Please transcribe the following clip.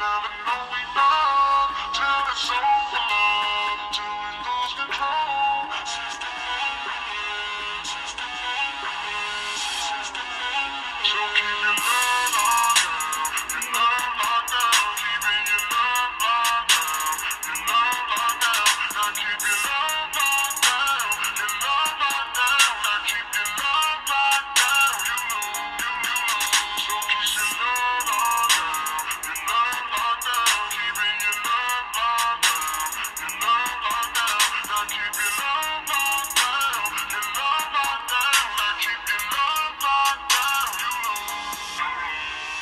never know we. you low.